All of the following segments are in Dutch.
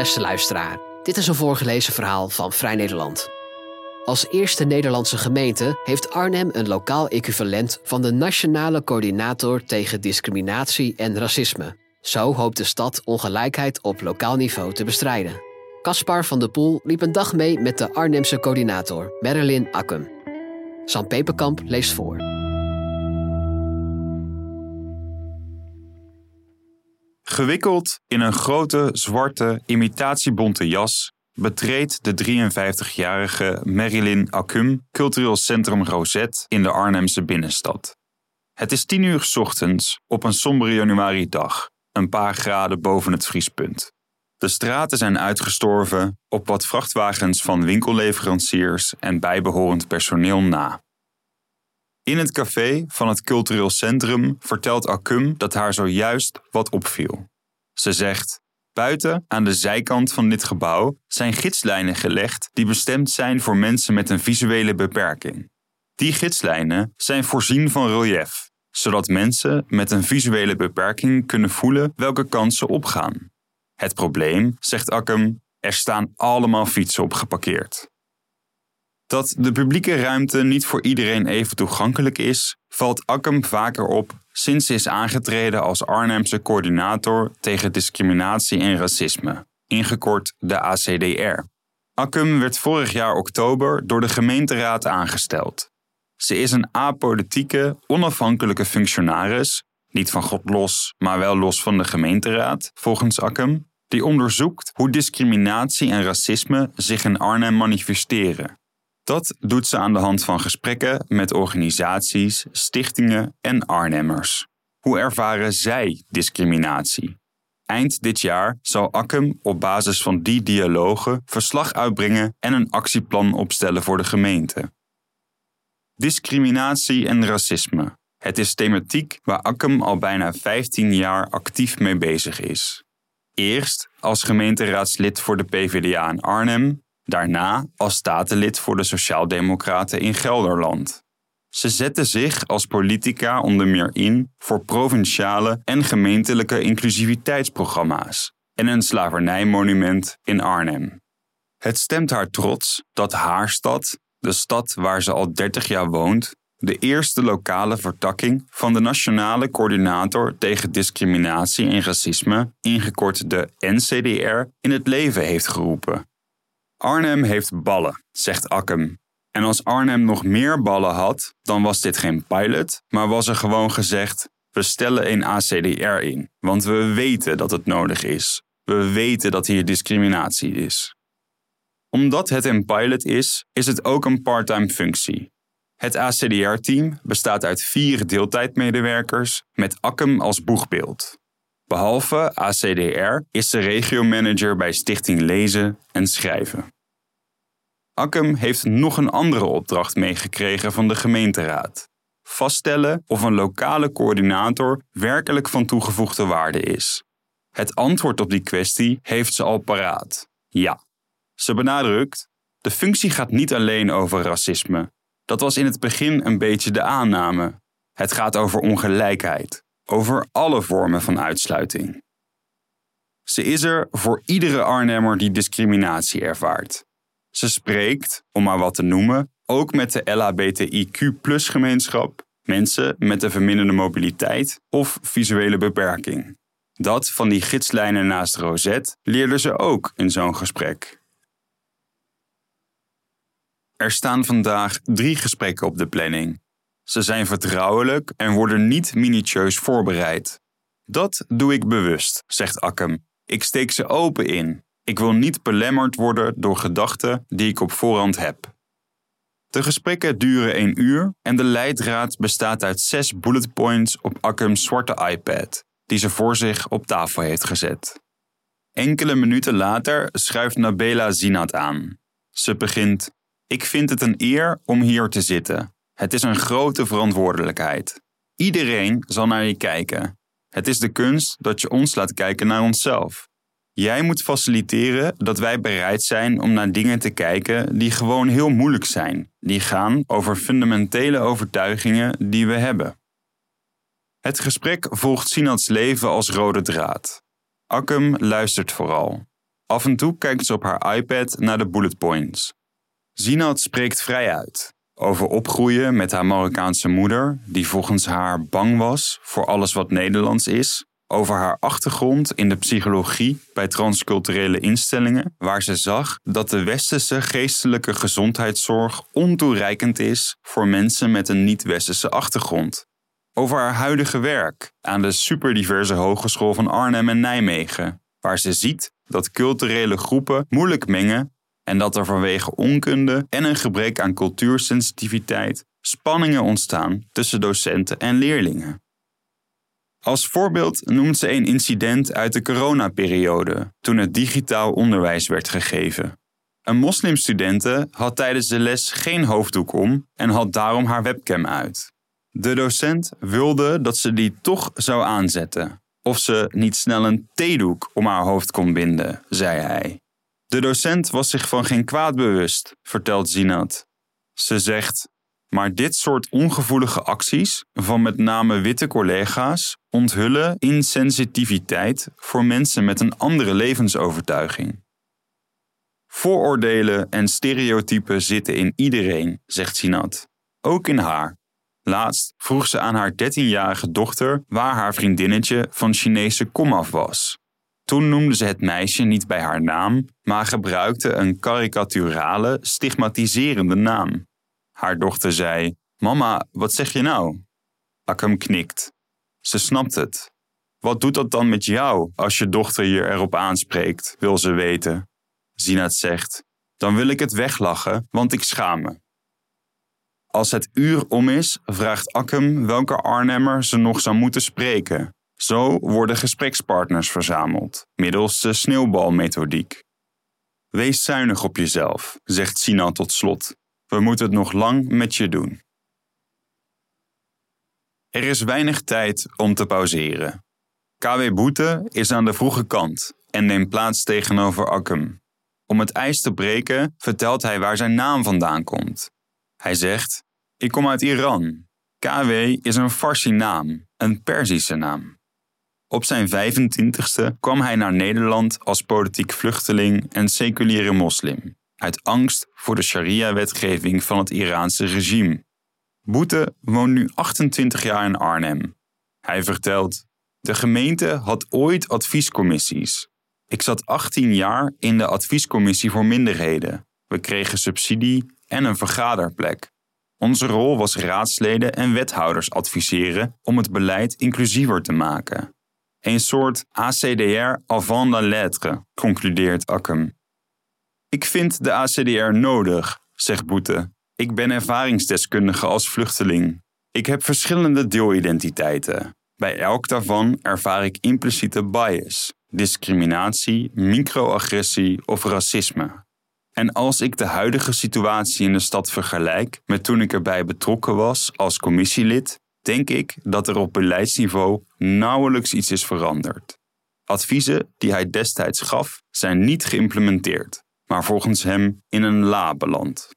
Beste luisteraar, dit is een voorgelezen verhaal van Vrij Nederland. Als eerste Nederlandse gemeente heeft Arnhem een lokaal equivalent van de Nationale Coördinator tegen Discriminatie en Racisme. Zo hoopt de stad ongelijkheid op lokaal niveau te bestrijden. Caspar van de Poel liep een dag mee met de Arnhemse coördinator, Marilyn Akkum. Sam Peperkamp leest voor. Gewikkeld in een grote, zwarte, imitatiebonte jas betreedt de 53-jarige Marilyn Akum cultureel centrum Rosette in de Arnhemse binnenstad. Het is tien uur 's ochtends op een sombere januari-dag, een paar graden boven het vriespunt. De straten zijn uitgestorven op wat vrachtwagens van winkelleveranciers en bijbehorend personeel na. In het café van het cultureel centrum vertelt Akum dat haar zojuist wat opviel. Ze zegt: Buiten, aan de zijkant van dit gebouw, zijn gidslijnen gelegd die bestemd zijn voor mensen met een visuele beperking. Die gidslijnen zijn voorzien van relief, zodat mensen met een visuele beperking kunnen voelen welke kansen opgaan. Het probleem, zegt Akkem, er staan allemaal fietsen op geparkeerd. Dat de publieke ruimte niet voor iedereen even toegankelijk is, valt Akkem vaker op sinds ze is aangetreden als Arnhemse coördinator tegen discriminatie en racisme, ingekort de ACDR. Akkum werd vorig jaar oktober door de gemeenteraad aangesteld. Ze is een apolitieke, onafhankelijke functionaris, niet van God los, maar wel los van de gemeenteraad, volgens Akkum, die onderzoekt hoe discriminatie en racisme zich in Arnhem manifesteren dat doet ze aan de hand van gesprekken met organisaties, stichtingen en Arnhemmers. Hoe ervaren zij discriminatie? Eind dit jaar zal Akkem op basis van die dialogen verslag uitbrengen en een actieplan opstellen voor de gemeente. Discriminatie en racisme. Het is thematiek waar Akkem al bijna 15 jaar actief mee bezig is. Eerst als gemeenteraadslid voor de PvdA in Arnhem Daarna als statenlid voor de Sociaaldemocraten in Gelderland. Ze zette zich als politica onder meer in voor provinciale en gemeentelijke inclusiviteitsprogramma's en een slavernijmonument in Arnhem. Het stemt haar trots dat haar stad, de stad waar ze al 30 jaar woont, de eerste lokale vertakking van de Nationale Coördinator tegen Discriminatie en Racisme, ingekort de NCDR, in het leven heeft geroepen Arnhem heeft ballen, zegt Akkem. En als Arnhem nog meer ballen had, dan was dit geen pilot, maar was er gewoon gezegd: we stellen een ACDR in, want we weten dat het nodig is. We weten dat hier discriminatie is. Omdat het een pilot is, is het ook een parttime functie. Het ACDR-team bestaat uit vier deeltijdmedewerkers met Akkem als boegbeeld. Behalve ACDR is ze regiomanager bij Stichting Lezen en Schrijven. Akkem heeft nog een andere opdracht meegekregen van de gemeenteraad. Vaststellen of een lokale coördinator werkelijk van toegevoegde waarde is. Het antwoord op die kwestie heeft ze al paraat. Ja. Ze benadrukt: de functie gaat niet alleen over racisme. Dat was in het begin een beetje de aanname. Het gaat over ongelijkheid, over alle vormen van uitsluiting. Ze is er voor iedere Arnhemmer die discriminatie ervaart. Ze spreekt, om maar wat te noemen, ook met de LHBTIQ-gemeenschap, mensen met een verminderde mobiliteit of visuele beperking. Dat van die gidslijnen naast Rosette leerden ze ook in zo'n gesprek. Er staan vandaag drie gesprekken op de planning. Ze zijn vertrouwelijk en worden niet minutieus voorbereid. Dat doe ik bewust, zegt Akkem. Ik steek ze open in. Ik wil niet belemmerd worden door gedachten die ik op voorhand heb. De gesprekken duren één uur en de leidraad bestaat uit zes bullet points op Akkem's zwarte iPad, die ze voor zich op tafel heeft gezet. Enkele minuten later schuift Nabela Zinat aan. Ze begint: Ik vind het een eer om hier te zitten. Het is een grote verantwoordelijkheid. Iedereen zal naar je kijken. Het is de kunst dat je ons laat kijken naar onszelf. Jij moet faciliteren dat wij bereid zijn om naar dingen te kijken die gewoon heel moeilijk zijn, die gaan over fundamentele overtuigingen die we hebben. Het gesprek volgt Sinats leven als rode draad. Akkem luistert vooral. Af en toe kijkt ze op haar iPad naar de bullet points. Zinat spreekt vrij uit over opgroeien met haar Marokkaanse moeder, die volgens haar bang was voor alles wat Nederlands is, over haar achtergrond in de psychologie bij transculturele instellingen, waar ze zag dat de westerse geestelijke gezondheidszorg ontoereikend is voor mensen met een niet-westerse achtergrond. Over haar huidige werk aan de superdiverse Hogeschool van Arnhem en Nijmegen, waar ze ziet dat culturele groepen moeilijk mengen en dat er vanwege onkunde en een gebrek aan cultuursensitiviteit spanningen ontstaan tussen docenten en leerlingen. Als voorbeeld noemt ze een incident uit de coronaperiode, toen het digitaal onderwijs werd gegeven. Een moslimstudente had tijdens de les geen hoofddoek om en had daarom haar webcam uit. De docent wilde dat ze die toch zou aanzetten, of ze niet snel een theedoek om haar hoofd kon binden, zei hij. De docent was zich van geen kwaad bewust, vertelt Zinat. Ze zegt: Maar dit soort ongevoelige acties van met name witte collega's onthullen insensitiviteit voor mensen met een andere levensovertuiging. Vooroordelen en stereotypen zitten in iedereen, zegt Sinat, ook in haar. Laatst vroeg ze aan haar 13-jarige dochter waar haar vriendinnetje van Chinese komaf was. Toen noemde ze het meisje niet bij haar naam, maar gebruikte een karikaturale, stigmatiserende naam. Haar dochter zei: Mama, wat zeg je nou? Akkem knikt. Ze snapt het. Wat doet dat dan met jou als je dochter je erop aanspreekt, wil ze weten. Zinat zegt: Dan wil ik het weglachen, want ik schaam me. Als het uur om is, vraagt Akkem welke Arnhemmer ze nog zou moeten spreken. Zo worden gesprekspartners verzameld, middels de sneeuwbalmethodiek. Wees zuinig op jezelf, zegt Sinan tot slot. We moeten het nog lang met je doen. Er is weinig tijd om te pauzeren. KW Boete is aan de vroege kant en neemt plaats tegenover Akkem. Om het ijs te breken vertelt hij waar zijn naam vandaan komt. Hij zegt: Ik kom uit Iran. KW is een Farsi naam, een Perzische naam. Op zijn 25ste kwam hij naar Nederland als politiek vluchteling en seculiere moslim, uit angst voor de sharia-wetgeving van het Iraanse regime. Boete woont nu 28 jaar in Arnhem. Hij vertelt: De gemeente had ooit adviescommissies. Ik zat 18 jaar in de adviescommissie voor minderheden. We kregen subsidie en een vergaderplek. Onze rol was raadsleden en wethouders adviseren om het beleid inclusiever te maken. Een soort ACDR avant la lettre, concludeert Akkem. Ik vind de ACDR nodig, zegt Boete. Ik ben ervaringsdeskundige als vluchteling. Ik heb verschillende deelidentiteiten. Bij elk daarvan ervaar ik impliciete bias, discriminatie, microagressie of racisme. En als ik de huidige situatie in de stad vergelijk met toen ik erbij betrokken was als commissielid, denk ik dat er op beleidsniveau nauwelijks iets is veranderd. Adviezen die hij destijds gaf zijn niet geïmplementeerd, maar volgens hem in een la beland.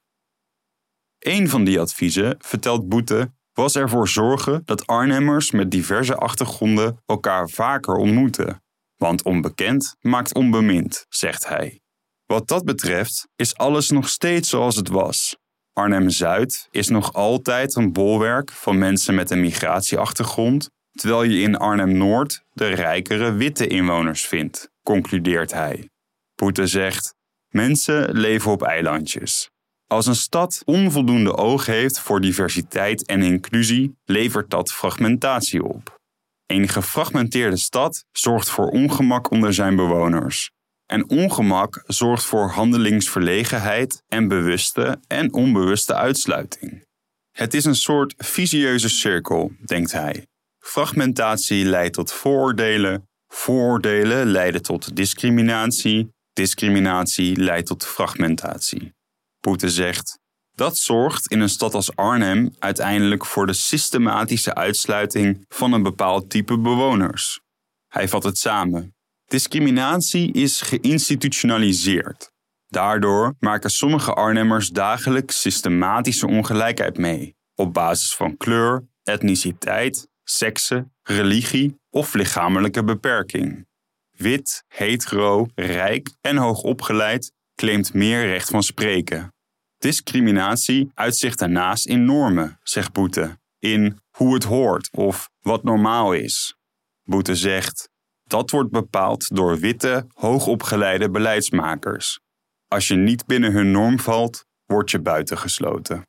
Een van die adviezen, vertelt Boete, was ervoor zorgen dat Arnhemmers met diverse achtergronden elkaar vaker ontmoeten. Want onbekend maakt onbemind, zegt hij. Wat dat betreft is alles nog steeds zoals het was. Arnhem-Zuid is nog altijd een bolwerk van mensen met een migratieachtergrond, terwijl je in Arnhem-Noord de rijkere witte inwoners vindt, concludeert hij. Poete zegt: Mensen leven op eilandjes. Als een stad onvoldoende oog heeft voor diversiteit en inclusie, levert dat fragmentatie op. Een gefragmenteerde stad zorgt voor ongemak onder zijn bewoners. En ongemak zorgt voor handelingsverlegenheid en bewuste en onbewuste uitsluiting. Het is een soort visieuze cirkel, denkt hij. Fragmentatie leidt tot vooroordelen, vooroordelen leiden tot discriminatie, discriminatie leidt tot fragmentatie. Poete zegt: dat zorgt in een stad als Arnhem uiteindelijk voor de systematische uitsluiting van een bepaald type bewoners. Hij vat het samen. Discriminatie is geïnstitutionaliseerd. Daardoor maken sommige Arnhemmers dagelijks systematische ongelijkheid mee, op basis van kleur, etniciteit, sekse, religie of lichamelijke beperking. wit, hetero, rijk en hoogopgeleid, claimt meer recht van spreken. Discriminatie uitzicht daarnaast in normen, zegt Boete, in hoe het hoort of wat normaal is. Boete zegt: dat wordt bepaald door witte, hoogopgeleide beleidsmakers. Als je niet binnen hun norm valt, word je buitengesloten.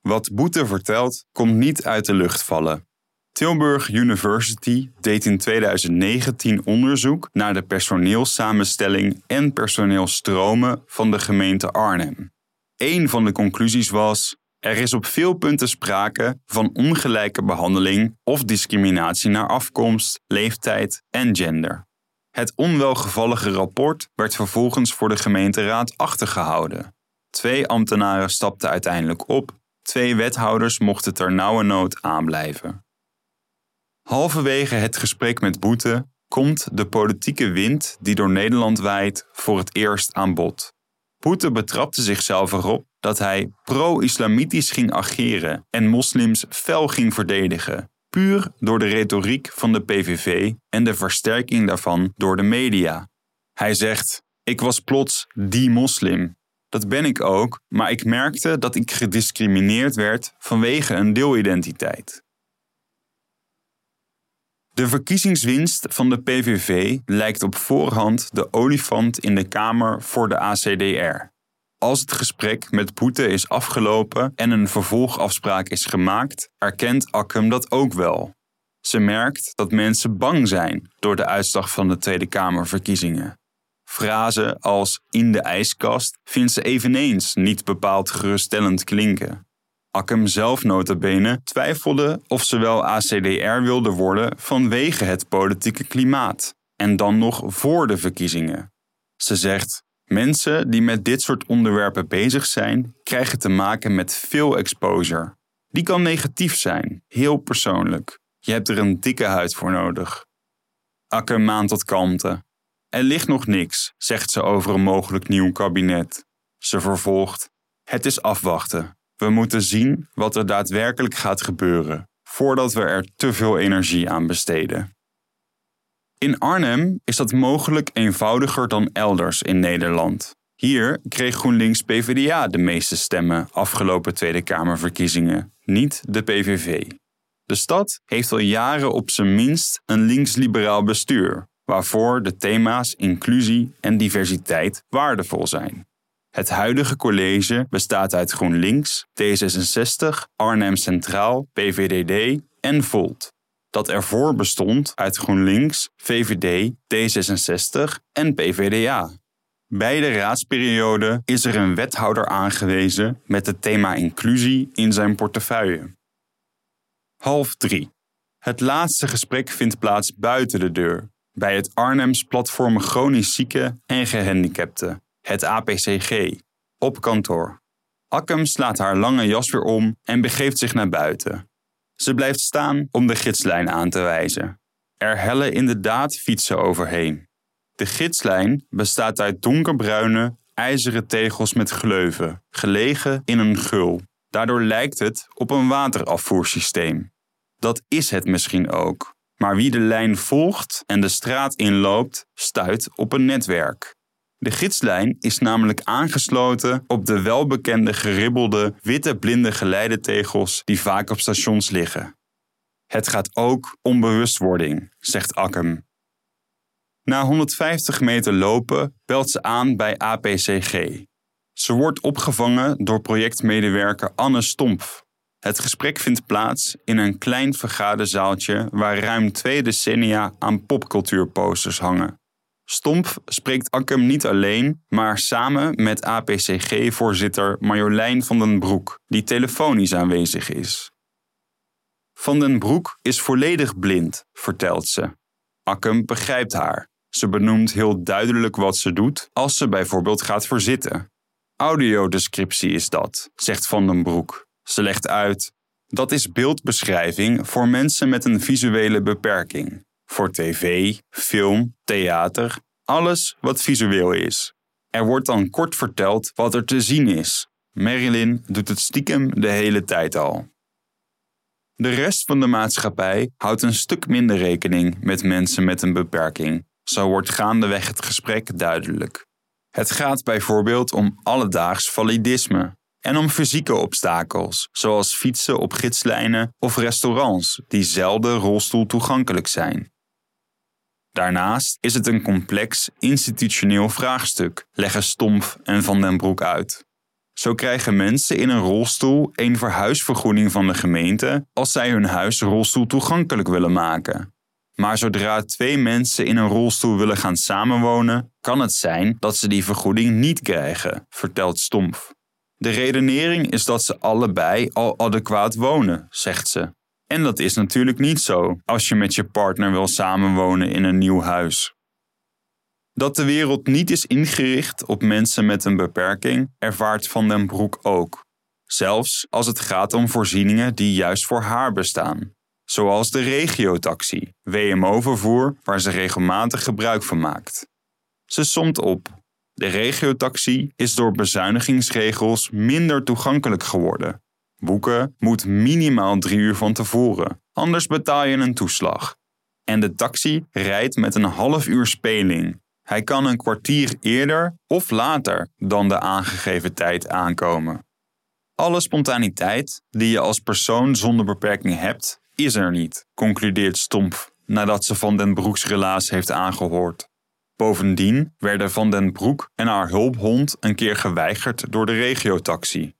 Wat Boete vertelt, komt niet uit de lucht vallen. Tilburg University deed in 2019 onderzoek naar de personeelssamenstelling en personeelstromen van de gemeente Arnhem. Een van de conclusies was: er is op veel punten sprake van ongelijke behandeling of discriminatie naar afkomst, leeftijd en gender. Het onwelgevallige rapport werd vervolgens voor de gemeenteraad achtergehouden. Twee ambtenaren stapten uiteindelijk op, twee wethouders mochten ter nauwe nood aanblijven. Halverwege het gesprek met Boete komt de politieke wind die door Nederland waait voor het eerst aan bod. Boete betrapte zichzelf erop dat hij pro-islamitisch ging ageren en moslims fel ging verdedigen, puur door de retoriek van de PVV en de versterking daarvan door de media. Hij zegt: Ik was plots die moslim. Dat ben ik ook, maar ik merkte dat ik gediscrimineerd werd vanwege een deelidentiteit. De verkiezingswinst van de PVV lijkt op voorhand de olifant in de Kamer voor de ACDR. Als het gesprek met Poete is afgelopen en een vervolgafspraak is gemaakt, erkent Akkem dat ook wel. Ze merkt dat mensen bang zijn door de uitslag van de Tweede Kamerverkiezingen. Frazen als in de ijskast vindt ze eveneens niet bepaald geruststellend klinken. Akkem zelf notabene twijfelde of ze wel ACDR wilde worden vanwege het politieke klimaat. En dan nog voor de verkiezingen. Ze zegt: Mensen die met dit soort onderwerpen bezig zijn, krijgen te maken met veel exposure. Die kan negatief zijn, heel persoonlijk. Je hebt er een dikke huid voor nodig. Akker maand tot kalmte. Er ligt nog niks, zegt ze over een mogelijk nieuw kabinet. Ze vervolgt: Het is afwachten. We moeten zien wat er daadwerkelijk gaat gebeuren, voordat we er te veel energie aan besteden. In Arnhem is dat mogelijk eenvoudiger dan elders in Nederland. Hier kreeg GroenLinks PvdA de meeste stemmen afgelopen Tweede Kamerverkiezingen, niet de PVV. De stad heeft al jaren op zijn minst een links-liberaal bestuur, waarvoor de thema's inclusie en diversiteit waardevol zijn. Het huidige college bestaat uit GroenLinks, D66, Arnhem Centraal, PVDD en Volt dat ervoor bestond uit GroenLinks, VVD, D66 en PVDA. Bij de raadsperiode is er een wethouder aangewezen met het thema inclusie in zijn portefeuille. Half 3. Het laatste gesprek vindt plaats buiten de deur, bij het Arnhems Platform Chronisch Zieken en Gehandicapten, het APCG, op kantoor. Akkem slaat haar lange jas weer om en begeeft zich naar buiten. Ze blijft staan om de gidslijn aan te wijzen. Er hellen inderdaad fietsen overheen. De gidslijn bestaat uit donkerbruine, ijzeren tegels met gleuven, gelegen in een gul. Daardoor lijkt het op een waterafvoersysteem. Dat is het misschien ook. Maar wie de lijn volgt en de straat inloopt, stuit op een netwerk. De gidslijn is namelijk aangesloten op de welbekende geribbelde witte blinde geleidetegels die vaak op stations liggen. Het gaat ook om bewustwording, zegt Akkem. Na 150 meter lopen belt ze aan bij APCG. Ze wordt opgevangen door projectmedewerker Anne Stomp. Het gesprek vindt plaats in een klein vergaderzaaltje waar ruim twee decennia aan popcultuurposters hangen. Stomp spreekt Akkem niet alleen, maar samen met APCG-voorzitter Marjolein van den Broek, die telefonisch aanwezig is. Van den Broek is volledig blind, vertelt ze. Akkem begrijpt haar. Ze benoemt heel duidelijk wat ze doet als ze bijvoorbeeld gaat verzitten. Audiodescriptie is dat, zegt Van den Broek. Ze legt uit: dat is beeldbeschrijving voor mensen met een visuele beperking voor tv, film, theater, alles wat visueel is. Er wordt dan kort verteld wat er te zien is. Marilyn doet het stiekem de hele tijd al. De rest van de maatschappij houdt een stuk minder rekening met mensen met een beperking. Zo wordt gaandeweg het gesprek duidelijk. Het gaat bijvoorbeeld om alledaags validisme en om fysieke obstakels, zoals fietsen op gidslijnen of restaurants die zelden rolstoel toegankelijk zijn. Daarnaast is het een complex institutioneel vraagstuk, leggen Stomp en Van den Broek uit. Zo krijgen mensen in een rolstoel een verhuisvergoeding van de gemeente als zij hun huis rolstoel toegankelijk willen maken. Maar zodra twee mensen in een rolstoel willen gaan samenwonen, kan het zijn dat ze die vergoeding niet krijgen, vertelt Stomp. De redenering is dat ze allebei al adequaat wonen, zegt ze. En dat is natuurlijk niet zo als je met je partner wil samenwonen in een nieuw huis. Dat de wereld niet is ingericht op mensen met een beperking, ervaart Van den Broek ook. Zelfs als het gaat om voorzieningen die juist voor haar bestaan. Zoals de regiotaxi, WMO-vervoer waar ze regelmatig gebruik van maakt. Ze somt op. De regiotaxi is door bezuinigingsregels minder toegankelijk geworden. Boeken moet minimaal drie uur van tevoren, anders betaal je een toeslag. En de taxi rijdt met een half uur speling. Hij kan een kwartier eerder of later dan de aangegeven tijd aankomen. Alle spontaniteit die je als persoon zonder beperking hebt, is er niet, concludeert Stomp nadat ze Van den Broeks relaas heeft aangehoord. Bovendien werden Van den Broek en haar hulphond een keer geweigerd door de regiotaxi.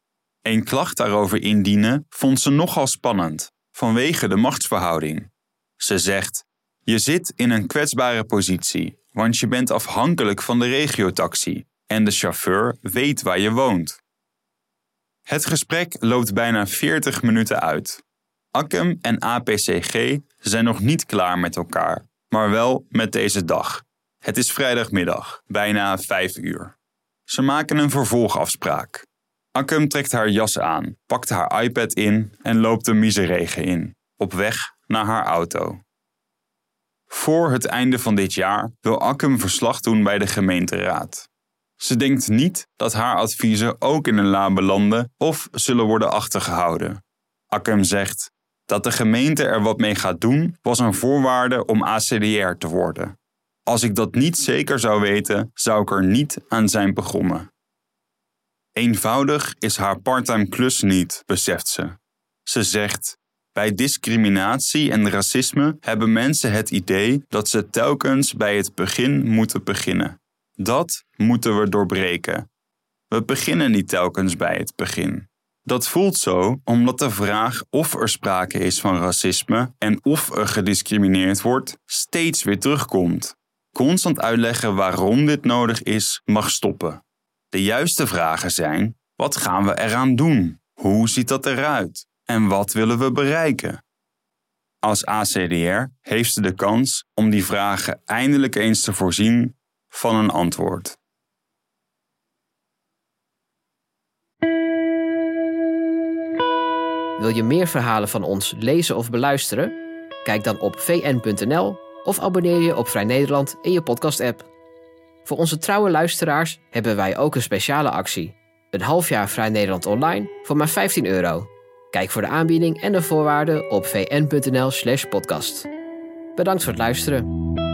Een klacht daarover indienen vond ze nogal spannend, vanwege de machtsverhouding. Ze zegt: Je zit in een kwetsbare positie, want je bent afhankelijk van de regiotaxi en de chauffeur weet waar je woont. Het gesprek loopt bijna 40 minuten uit. Akkem en APCG zijn nog niet klaar met elkaar, maar wel met deze dag. Het is vrijdagmiddag, bijna 5 uur. Ze maken een vervolgafspraak. Akkem trekt haar jas aan, pakt haar iPad in en loopt de miseregen in, op weg naar haar auto. Voor het einde van dit jaar wil Akkem verslag doen bij de gemeenteraad. Ze denkt niet dat haar adviezen ook in een la belanden of zullen worden achtergehouden. Akkem zegt dat de gemeente er wat mee gaat doen was een voorwaarde om ACDR te worden. Als ik dat niet zeker zou weten, zou ik er niet aan zijn begonnen. Eenvoudig is haar parttime klus niet, beseft ze. Ze zegt: Bij discriminatie en racisme hebben mensen het idee dat ze telkens bij het begin moeten beginnen. Dat moeten we doorbreken. We beginnen niet telkens bij het begin. Dat voelt zo omdat de vraag of er sprake is van racisme en of er gediscrimineerd wordt steeds weer terugkomt. Constant uitleggen waarom dit nodig is mag stoppen. De juiste vragen zijn: wat gaan we eraan doen? Hoe ziet dat eruit? En wat willen we bereiken? Als ACDR heeft ze de kans om die vragen eindelijk eens te voorzien van een antwoord. Wil je meer verhalen van ons lezen of beluisteren? Kijk dan op vn.nl of abonneer je op Vrij Nederland in je podcast-app. Voor onze trouwe luisteraars hebben wij ook een speciale actie. Een half jaar Vrij Nederland online voor maar 15 euro. Kijk voor de aanbieding en de voorwaarden op vn.nl/podcast. Bedankt voor het luisteren.